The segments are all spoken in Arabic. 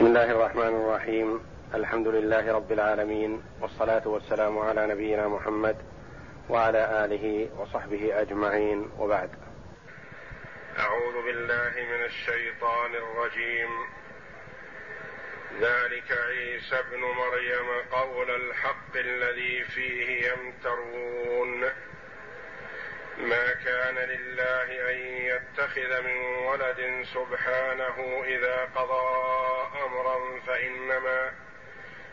بسم الله الرحمن الرحيم. الحمد لله رب العالمين والصلاة والسلام على نبينا محمد وعلى آله وصحبه أجمعين. وبعد. أعوذ بالله من الشيطان الرجيم. ذلك عيسى ابن مريم قول الحق الذي فيه يمترون. ما كان لله أن يتخذ من ولد سبحانه إذا قضى أمرا فإنما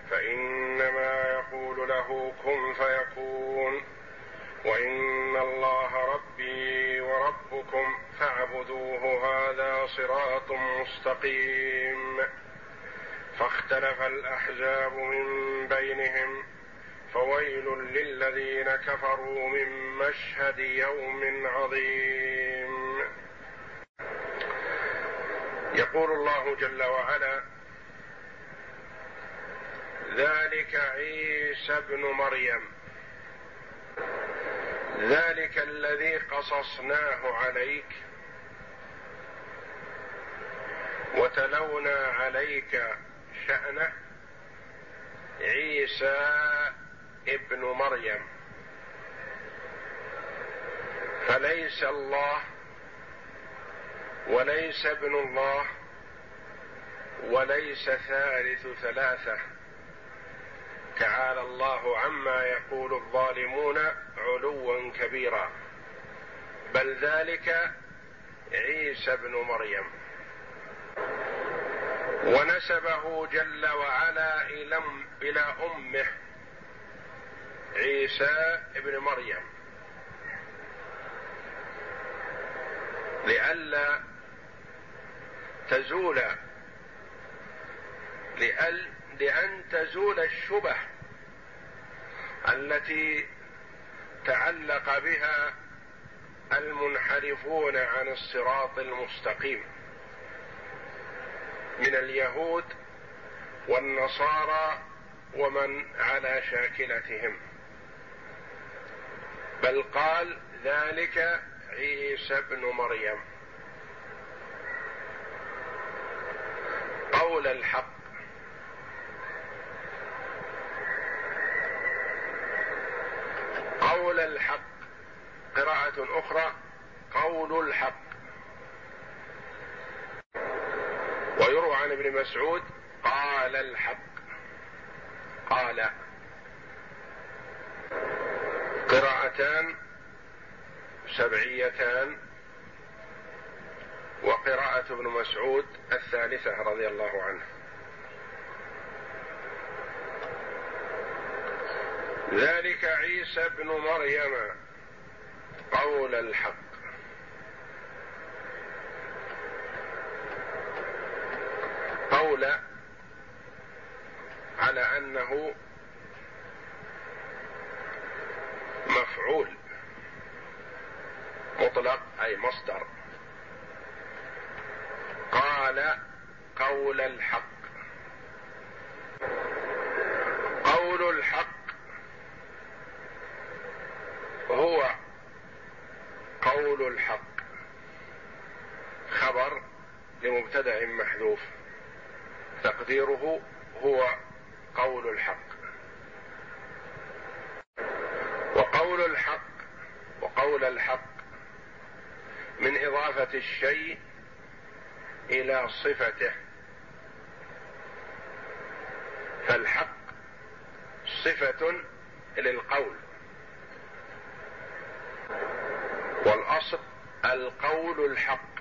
فإنما يقول له كن فيكون وإن الله ربي وربكم فاعبدوه هذا صراط مستقيم فاختلف الأحزاب من بينهم فويل للذين كفروا من مشهد يوم عظيم. يقول الله جل وعلا ذلك عيسى ابن مريم. ذلك الذي قصصناه عليك وتلونا عليك شأنه عيسى ابن مريم. فليس الله وليس ابن الله وليس ثالث ثلاثة. تعالى الله عما يقول الظالمون علوا كبيرا. بل ذلك عيسى ابن مريم. ونسبه جل وعلا إلى أمه. عيسى ابن مريم. لئلا تزول لأل لأن تزول الشبه التي تعلق بها المنحرفون عن الصراط المستقيم. من اليهود والنصارى ومن على شاكلتهم. بل قال ذلك عيسى ابن مريم. قول الحق. قول الحق. قراءة أخرى. قول الحق. ويروى عن ابن مسعود قال الحق. قال قراءتان سبعيتان وقراءة ابن مسعود الثالثة رضي الله عنه. ذلك عيسى ابن مريم قول الحق. قول على أنه مفعول. مطلق أي مصدر. قال قول الحق. قول الحق هو قول الحق. خبر لمبتدأ محذوف. تقديره هو قول الحق. وقول الحق وقول الحق من إضافة الشيء إلى صفته. فالحق صفة للقول. والأصل القول الحق.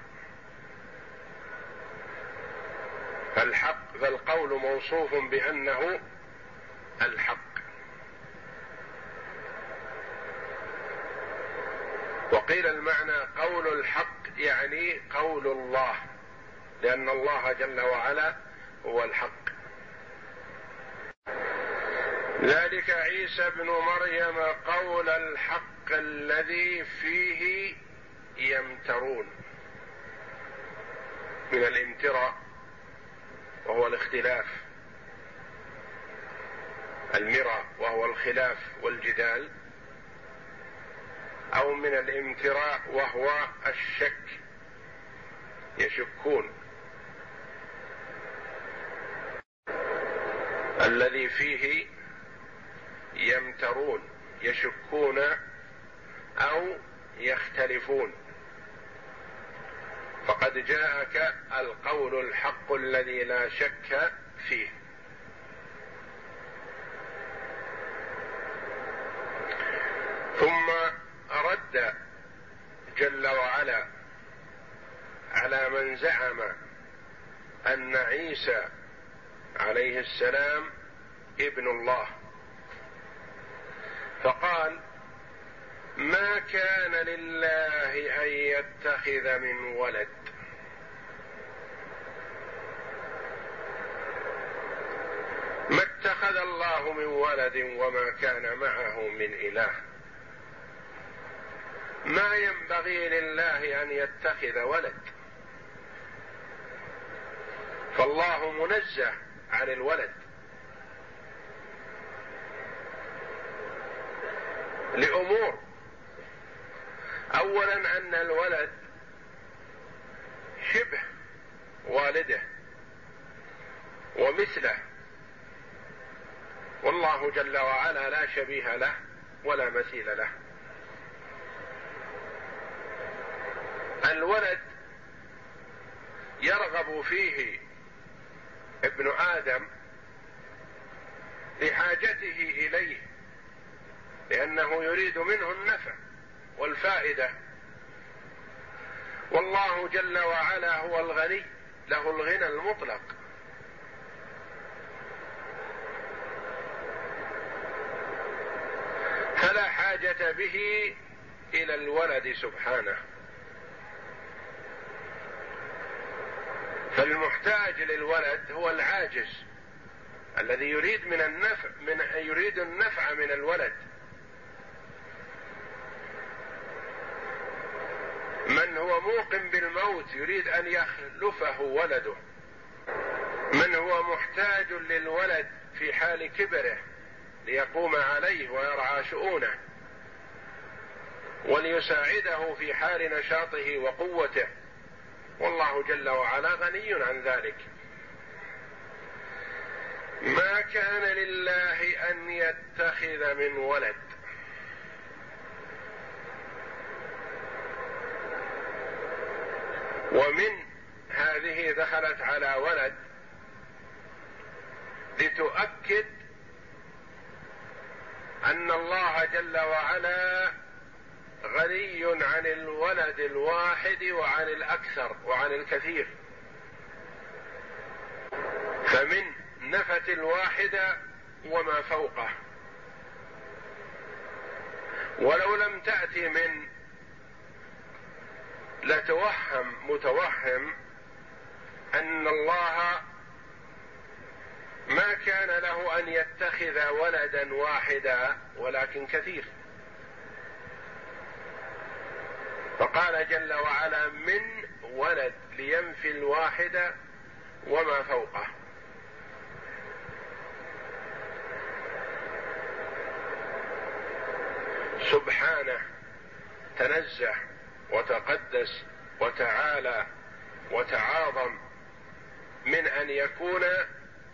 فالحق فالقول موصوف بأنه الحق. وقيل المعنى قول الحق يعني قول الله لأن الله جل وعلا هو الحق. ذلك عيسى ابن مريم قول الحق الذي فيه يمترون. من الامتراء وهو الاختلاف. المرى وهو الخلاف والجدال. أو من الامتراء وهو الشك. يشكون. الذي فيه يمترون يشكون أو يختلفون. فقد جاءك القول الحق الذي لا شك فيه. ثم جل وعلا على من زعم أن عيسى عليه السلام ابن الله. فقال ما كان لله أن يتخذ من ولد. ما اتخذ الله من ولد وما كان معه من إله. ما ينبغي لله أن يتخذ ولد. فالله منزه عن الولد. لأمور. اولا أن الولد شبه والده ومثله. والله جل وعلا لا شبيه له ولا مثيل له. الولد يرغب فيه ابن آدم لحاجته إليه لأنه يريد منه النفع والفائدة. والله جل وعلا هو الغني له الغنى المطلق. فلا حاجة به إلى الولد سبحانه. فالمحتاج للولد هو العاجز الذي يريد من النفع من يريد النفع من الولد. من هو موقن بالموت يريد أن يخلفه ولده. من هو محتاج للولد في حال كبره ليقوم عليه ويرعى شؤونه. وليساعده في حال نشاطه وقوته. والله جل وعلا غني عن ذلك. ما كان لله أن يتخذ من ولد. ومن هذه دخلت على ولد لتؤكد أن الله جل وعلا غني عن الولد الواحد وعن الأكثر وعن الكثير. فمن نفت الواحده وما فوقه. ولو لم تأتي من لتوهم متوهم أن الله ما كان له أن يتخذ ولدا واحدا ولكن كثير. فقال جل وعلا من ولد لينفي الواحد وما فوقه. سبحانه تنزه وتقدس وتعالى وتعاظم من أن يكون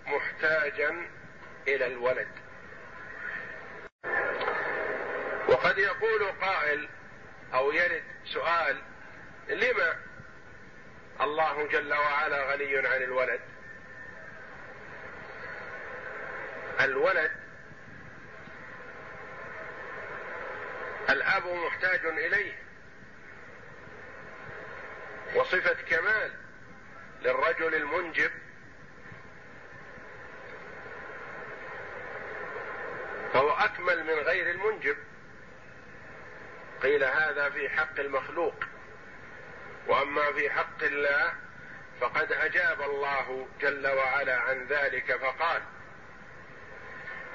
محتاجا إلى الولد. وقد يقول قائل أو يرد سؤال لما الله جل وعلا غني عن الولد؟ الولد الأب محتاج إليه وصفة كمال للرجل المنجب. فهو أكمل من غير المنجب. قيل هذا في حق المخلوق. وأما في حق الله فقد أجاب الله جل وعلا عن ذلك فقال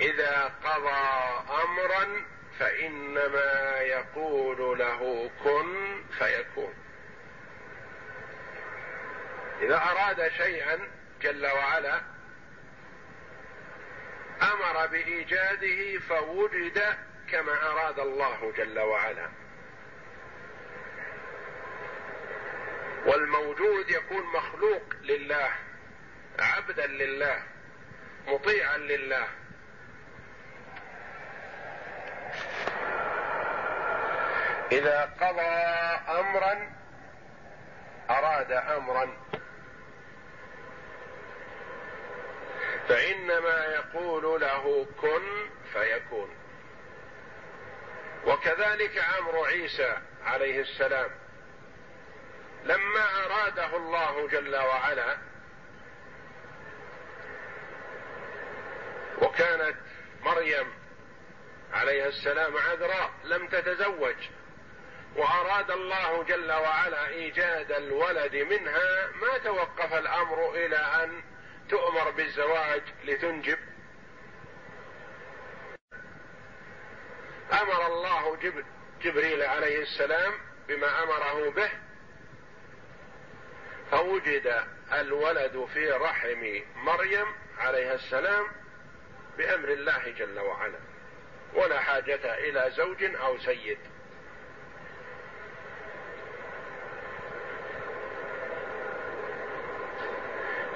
إذا قضى امرا فإنما يقول له كن فيكون. إذا أراد شيئا جل وعلا أمر بإيجاده فوجد كما أراد الله جل وعلا. والموجود يكون مخلوق لله عبدا لله مطيعا لله. إذا قضى امرا أراد امرا. فإنما يقول له كن فيكون. وكذلك أمر عيسى عليه السلام لما أراده الله جل وعلا وكانت مريم عليها السلام عذراء لم تتزوج وأراد الله جل وعلا إيجاد الولد منها ما توقف الأمر إلى أن تؤمر بالزواج لتنجب. أمر الله جبريل عليه السلام بما أمره به فوجد الولد في رحم مريم عليها السلام بأمر الله جل وعلا ولا حاجة إلى زوج أو سيد.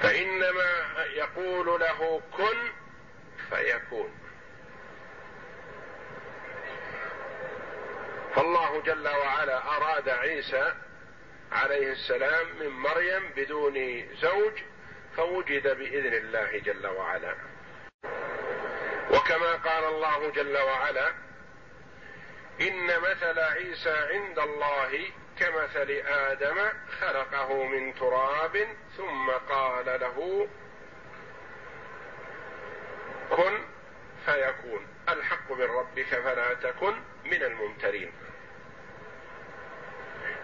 فإنما يقول له كن فيكون. فالله جل وعلا أراد عيسى عليه السلام من مريم بدون زوج فوجد بإذن الله جل وعلا. وكما قال الله جل وعلا إن مثل عيسى عند الله كمثل آدم خلقه من تراب ثم قال له كن فيكون الحق من ربك فلا تكن من الممترين.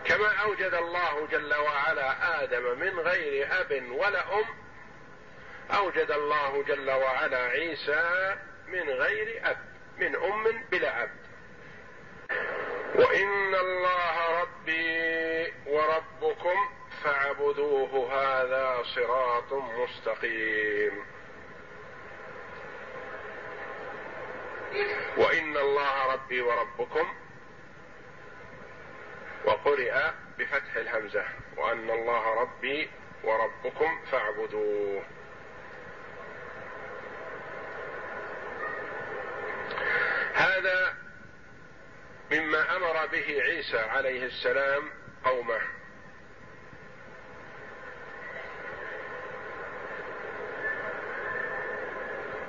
كما أوجد الله جل وعلا آدم من غير أب ولا أم أوجد الله جل وعلا عيسى من غير أب من أم بلا أب. وإن الله ربي وربكم فاعبدوه هذا صراط مستقيم. وإن الله ربي وربكم وقرئ بفتح الهمزة. وأن الله ربي وربكم فاعبدوه. هذا مما أمر به عيسى عليه السلام قومه.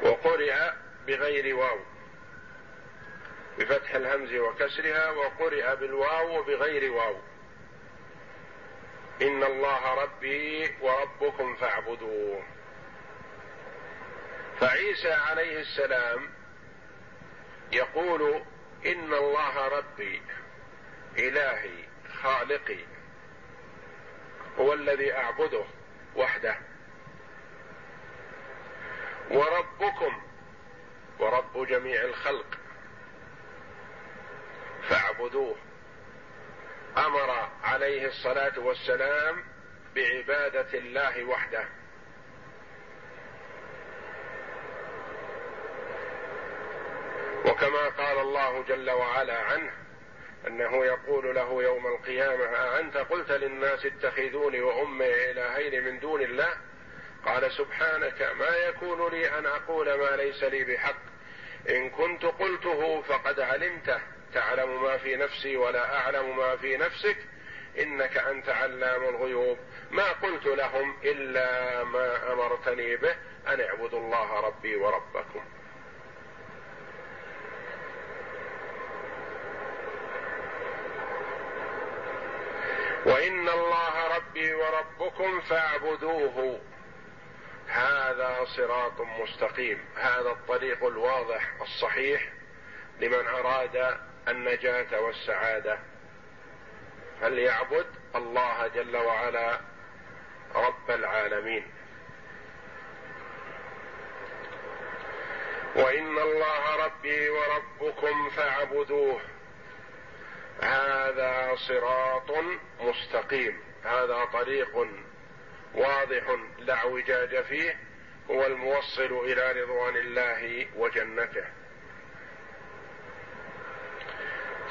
وقرئ بغير واو. بفتح الهمز وكسرها وقرئ بالواو وبغير واو. إن الله ربي وربكم فاعبدوه. فعيسى عليه السلام يقول إن الله ربي إلهي خالقي هو الذي أعبده وحده. وربكم ورب جميع الخلق. فاعبدوه. أمر عليه الصلاة والسلام بعبادة الله وحده. وكما قال الله جل وعلا عنه أنه يقول له يوم القيامة أأنت قلت للناس اتخذوني وأمي إلهين من دون الله؟ قال سبحانك ما يكون لي أن أقول ما ليس لي بحق. إن كنت قلته فقد علمته. تعلم ما في نفسي ولا أعلم ما في نفسك إنك أنت علام الغيوب. ما قلت لهم إلا ما أمرتني به أن اعبدوا الله ربي وربكم. وإن الله ربي وربكم فاعبدوه. هذا صراط مستقيم. هذا الطريق الواضح الصحيح لمن أراد النجاة والسعادة فليعبد الله جل وعلا رب العالمين. وإن الله ربي وربكم فاعبدوه هذا صراط مستقيم هذا طريق واضح لا اعوجاج فيه هو الموصل إلى رضوان الله وجنته.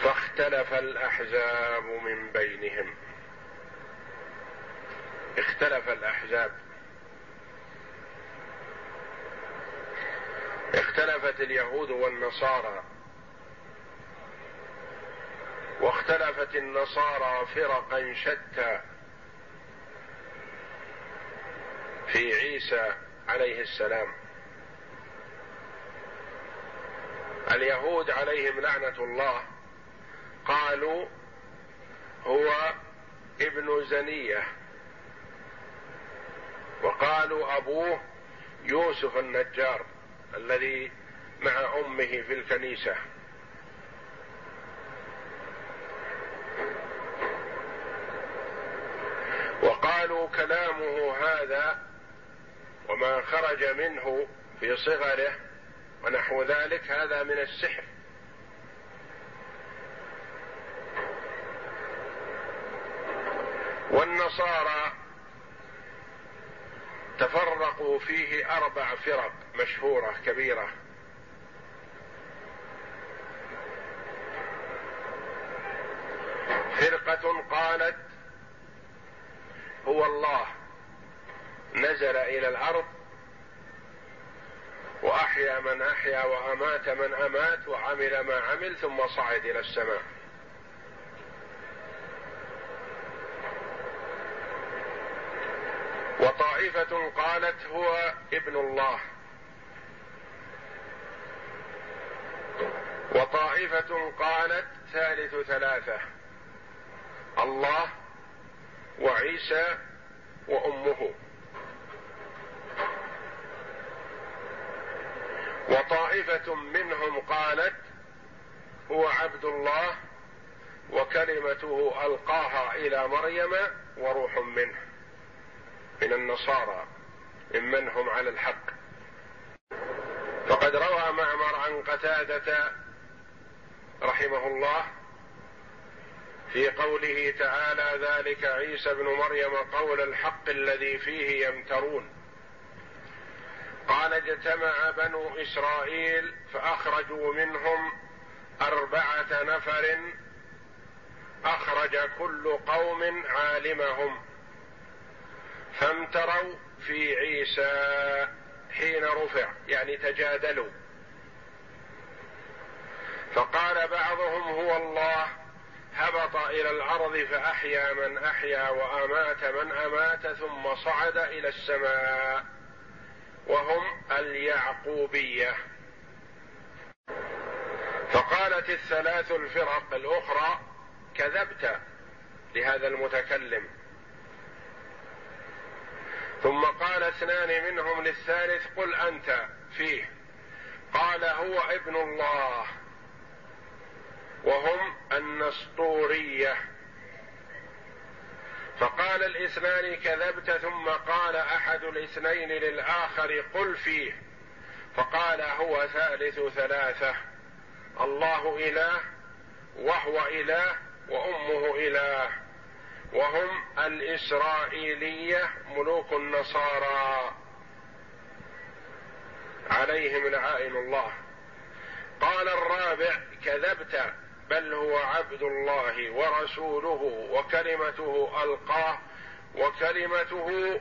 فاختلف الأحزاب من بينهم. اختلف الأحزاب. اختلفت اليهود والنصارى. واختلفت النصارى فرقا شتى. في عيسى عليه السلام. اليهود عليهم لعنة الله. قالوا هو ابن زنية. وقالوا أبوه يوسف النجار الذي مع أمه في الكنيسة. وقالوا كلامه هذا وما خرج منه في صغره ونحو ذلك هذا من السحر. والنصارى تفرقوا فيه أربع فرق مشهورة كبيرة. فرقة قالت هو الله نزل إلى الأرض وأحيا من أحيا وأمات من أمات وعمل ما عمل ثم صعد إلى السماء. وطائفه قالت هو ابن الله. وطائفة قالت ثالث ثلاثة. الله وعيسى وأمه. وطائفة منهم قالت هو عبد الله وكلمته ألقاها إلى مريم وروح منه. من النصارى ممن هم على الحق. فقد روى معمر عن قتادة رحمه الله في قوله تعالى ذلك عيسى ابن مريم قول الحق الذي فيه يمترون قال اجتمع بنو إسرائيل فأخرجوا منهم أربعة نفر أخرج كل قوم عالمهم فامتروا في عيسى حين رفع يعني تجادلوا. فقال بعضهم هو الله هبط إلى الأرض فأحيا من أحيا وأمات من أمات ثم صعد إلى السماء وهم اليعقوبية. فقالت الثلاث الفرق الأخرى كذبت لهذا المتكلم. ثم قال اثنان منهم للثالث قل أنت فيه. قال هو ابن الله. وهم النسطورية. فقال الاثنان كذبت ثم قال أحد الاثنين للآخر قل فيه. فقال هو ثالث ثلاثة. الله إله وهو إله وأمه إله. وهم الإسرائيلية ملوك النصارى. عليهم لعائن الله. قال الرابع كذبت بل هو عبد الله ورسوله وكلمته ألقاه وكلمته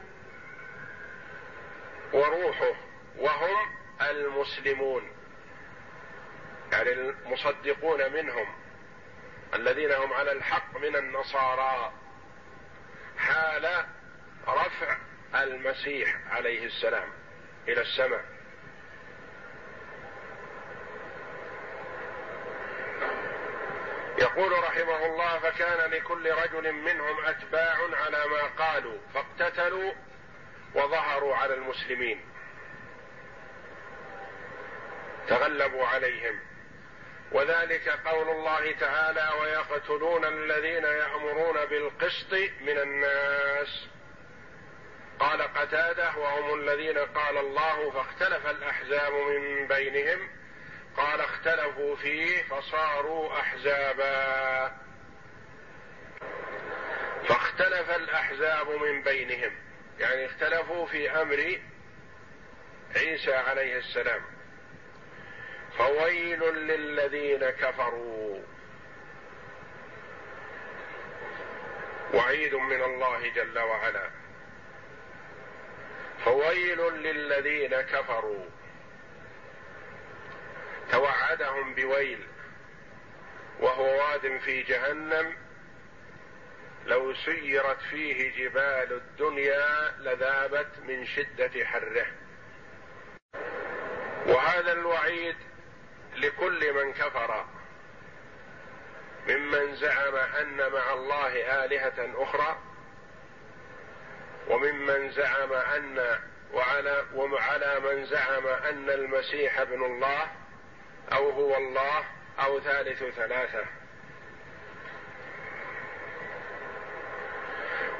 وروحه وهم المسلمون. يعني المصدقون منهم الذين هم على الحق من النصارى. حال رفع المسيح عليه السلام إلى السماء. يقول رحمه الله فكان لكل رجل منهم أتباع على ما قالوا فاقتتلوا وظهروا على المسلمين. تغلبوا عليهم. وذلك قول الله تعالى ويقتلون الذين يأمرون بالقسط من الناس. قال قتادة وهم الذين قال الله فاختلف الأحزاب من بينهم. قال اختلفوا فيه فصاروا أحزابا. فاختلف الأحزاب من بينهم. يعني اختلفوا في أمر عيسى عليه السلام. فويل للذين كفروا. وعيد من الله جل وعلا. فويل للذين كفروا. توعدهم بويل. وهو واد في جهنم. لو سيرت فيه جبال الدنيا لذابت من شدة حره. وهذا الوعيد لكل من كفر ممن زعم أن مع الله آلهة أخرى وممن زعم أن وعلى وعلى من زعم أن المسيح ابن الله أو هو الله أو ثالث ثلاثة.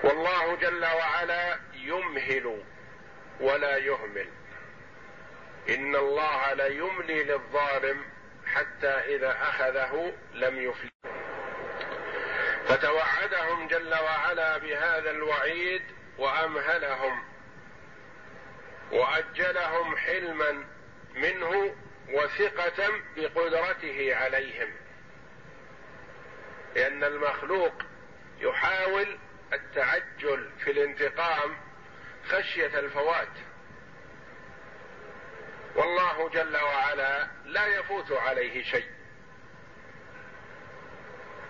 والله جل وعلا يمهل ولا يهمل. إن الله ليملي للظالم حتى إذا أخذه لم يفلت فتوعدهم جل وعلا بهذا الوعيد وأمهلهم وأجلهم حلما منه وثقة بقدرته عليهم. لأن المخلوق يحاول التعجل في الانتقام خشية الفوات. والله جل وعلا لا يفوت عليه شيء.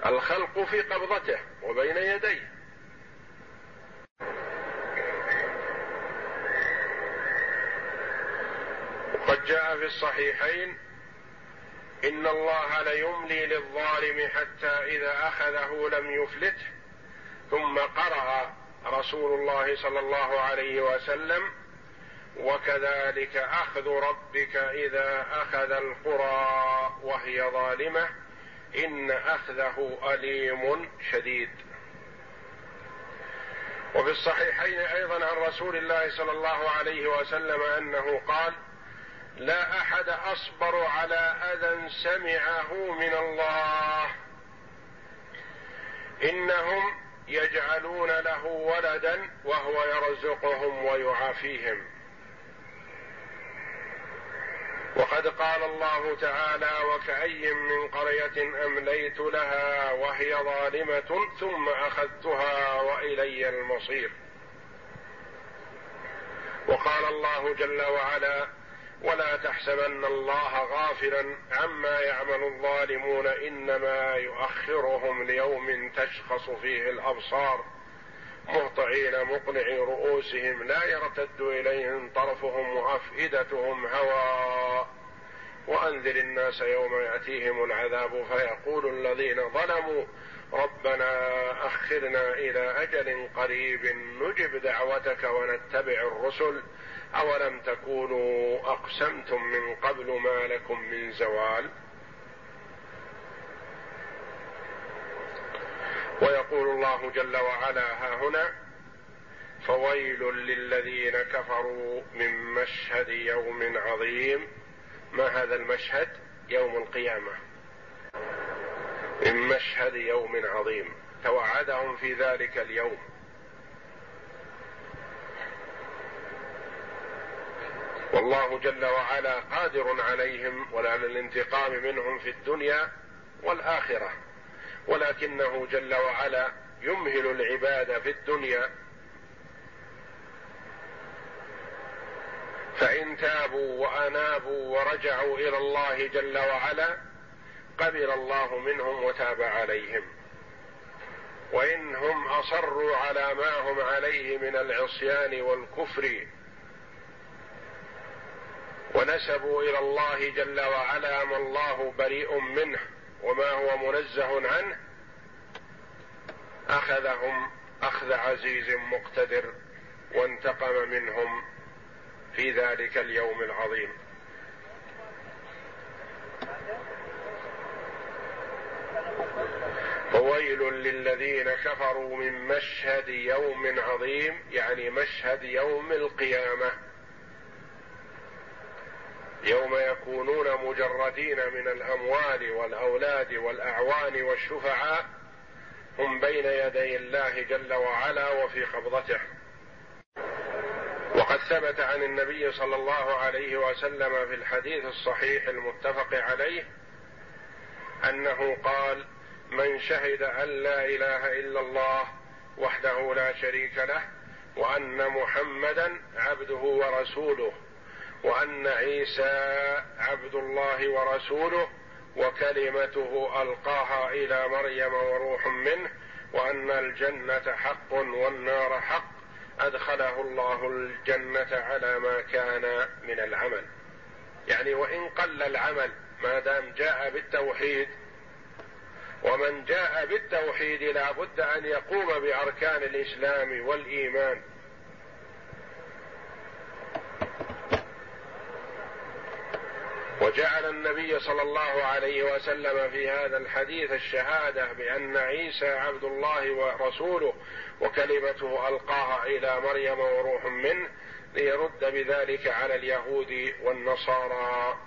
الخلق في قبضته وبين يديه. وقد جاء في الصحيحين إن الله ليملي للظالم حتى إذا أخذه لم يفلته ثم قرأ رسول الله صلى الله عليه وسلم وكذلك أخذ ربك إذا أخذ القرى وهي ظالمة إن أخذه أليم شديد. وفي الصحيحين أيضا عن رسول الله صلى الله عليه وسلم أنه قال لا أحد أصبر على أذى سمعه من الله. إنهم يجعلون له ولدا وهو يرزقهم ويعافيهم. وقد قال الله تعالى وكأي من قرية أمليت لها وهي ظالمة ثم أخذتها وإلي المصير. وقال الله جل وعلا ولا تحسبن الله غافلا عما يعمل الظالمون إنما يؤخرهم ليوم تشخص فيه الأبصار. مهطعين مقنعي رؤوسهم لا يرتد إليهم طرفهم وأفئدتهم هواء وأنذر الناس يوم يأتيهم العذاب فيقول الذين ظلموا ربنا أخرنا إلى أجل قريب نجب دعوتك ونتبع الرسل. أولم تكونوا أقسمتم من قبل ما لكم من زوال؟ ويقول الله جل وعلا ها هنا فويل للذين كفروا من مشهد يوم عظيم. ما هذا المشهد؟ يوم القيامة. من مشهد يوم عظيم. توعدهم في ذلك اليوم. والله جل وعلا قادر عليهم ولا للانتقام منهم في الدنيا والآخرة. ولكنه جل وعلا يمهل العباد في الدنيا فإن تابوا وأنابوا ورجعوا إلى الله جل وعلا قبل الله منهم وتاب عليهم. وإن هم أصروا على ما هم عليه من العصيان والكفر ونسبوا إلى الله جل وعلا ما الله بريء منه وما هو منزه عنه أخذهم أخذ عزيز مقتدر وانتقم منهم في ذلك اليوم العظيم. فويل للذين كفروا من مشهد يوم عظيم يعني مشهد يوم القيامة. يوم يكونون مجردين من الأموال والأولاد والأعوان والشفعاء هم بين يدي الله جل وعلا وفي قبضته. وقد ثبت عن النبي صلى الله عليه وسلم في الحديث الصحيح المتفق عليه أنه قال من شهد أن لا إله إلا الله وحده لا شريك له وأن محمدا عبده ورسوله وأن عيسى عبد الله ورسوله وكلمته ألقاها إلى مريم وروح منه وأن الجنة حق والنار حق أدخله الله الجنة على ما كان من العمل. يعني وإن قل العمل ما دام جاء بالتوحيد ومن جاء بالتوحيد لا بد أن يقوم بأركان الإسلام والإيمان. وجعل النبي صلى الله عليه وسلم في هذا الحديث الشهادة بأن عيسى عبد الله ورسوله وكلمته ألقاها إلى مريم وروح منه ليرد بذلك على اليهود والنصارى.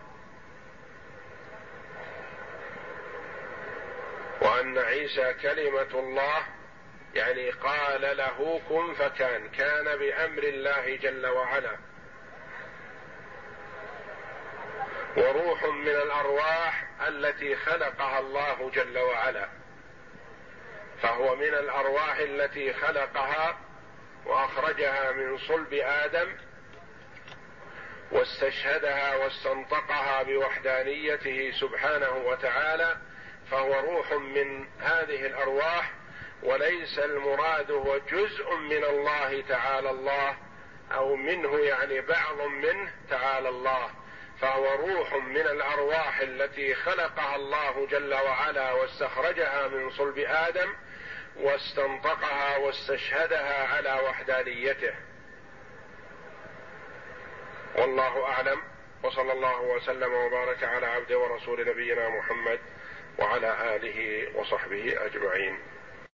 وأن عيسى كلمة الله يعني قال له كن فكان كان بأمر الله جل وعلا. وروح من الأرواح التي خلقها الله جل وعلا. فهو من الأرواح التي خلقها وأخرجها من صلب آدم واستشهدها واستنطقها بوحدانيته سبحانه وتعالى فهو روح من هذه الأرواح وليس المراد هو جزء من الله تعالى الله أو منه يعني بعض منه تعالى الله. فهو روح من الأرواح التي خلقها الله جل وعلا واستخرجها من صلب آدم واستنطقها واستشهدها على وحدانيته. والله أعلم. وصلى الله وسلم وبارك على عبده ورسول نبينا محمد وعلى آله وصحبه أجمعين.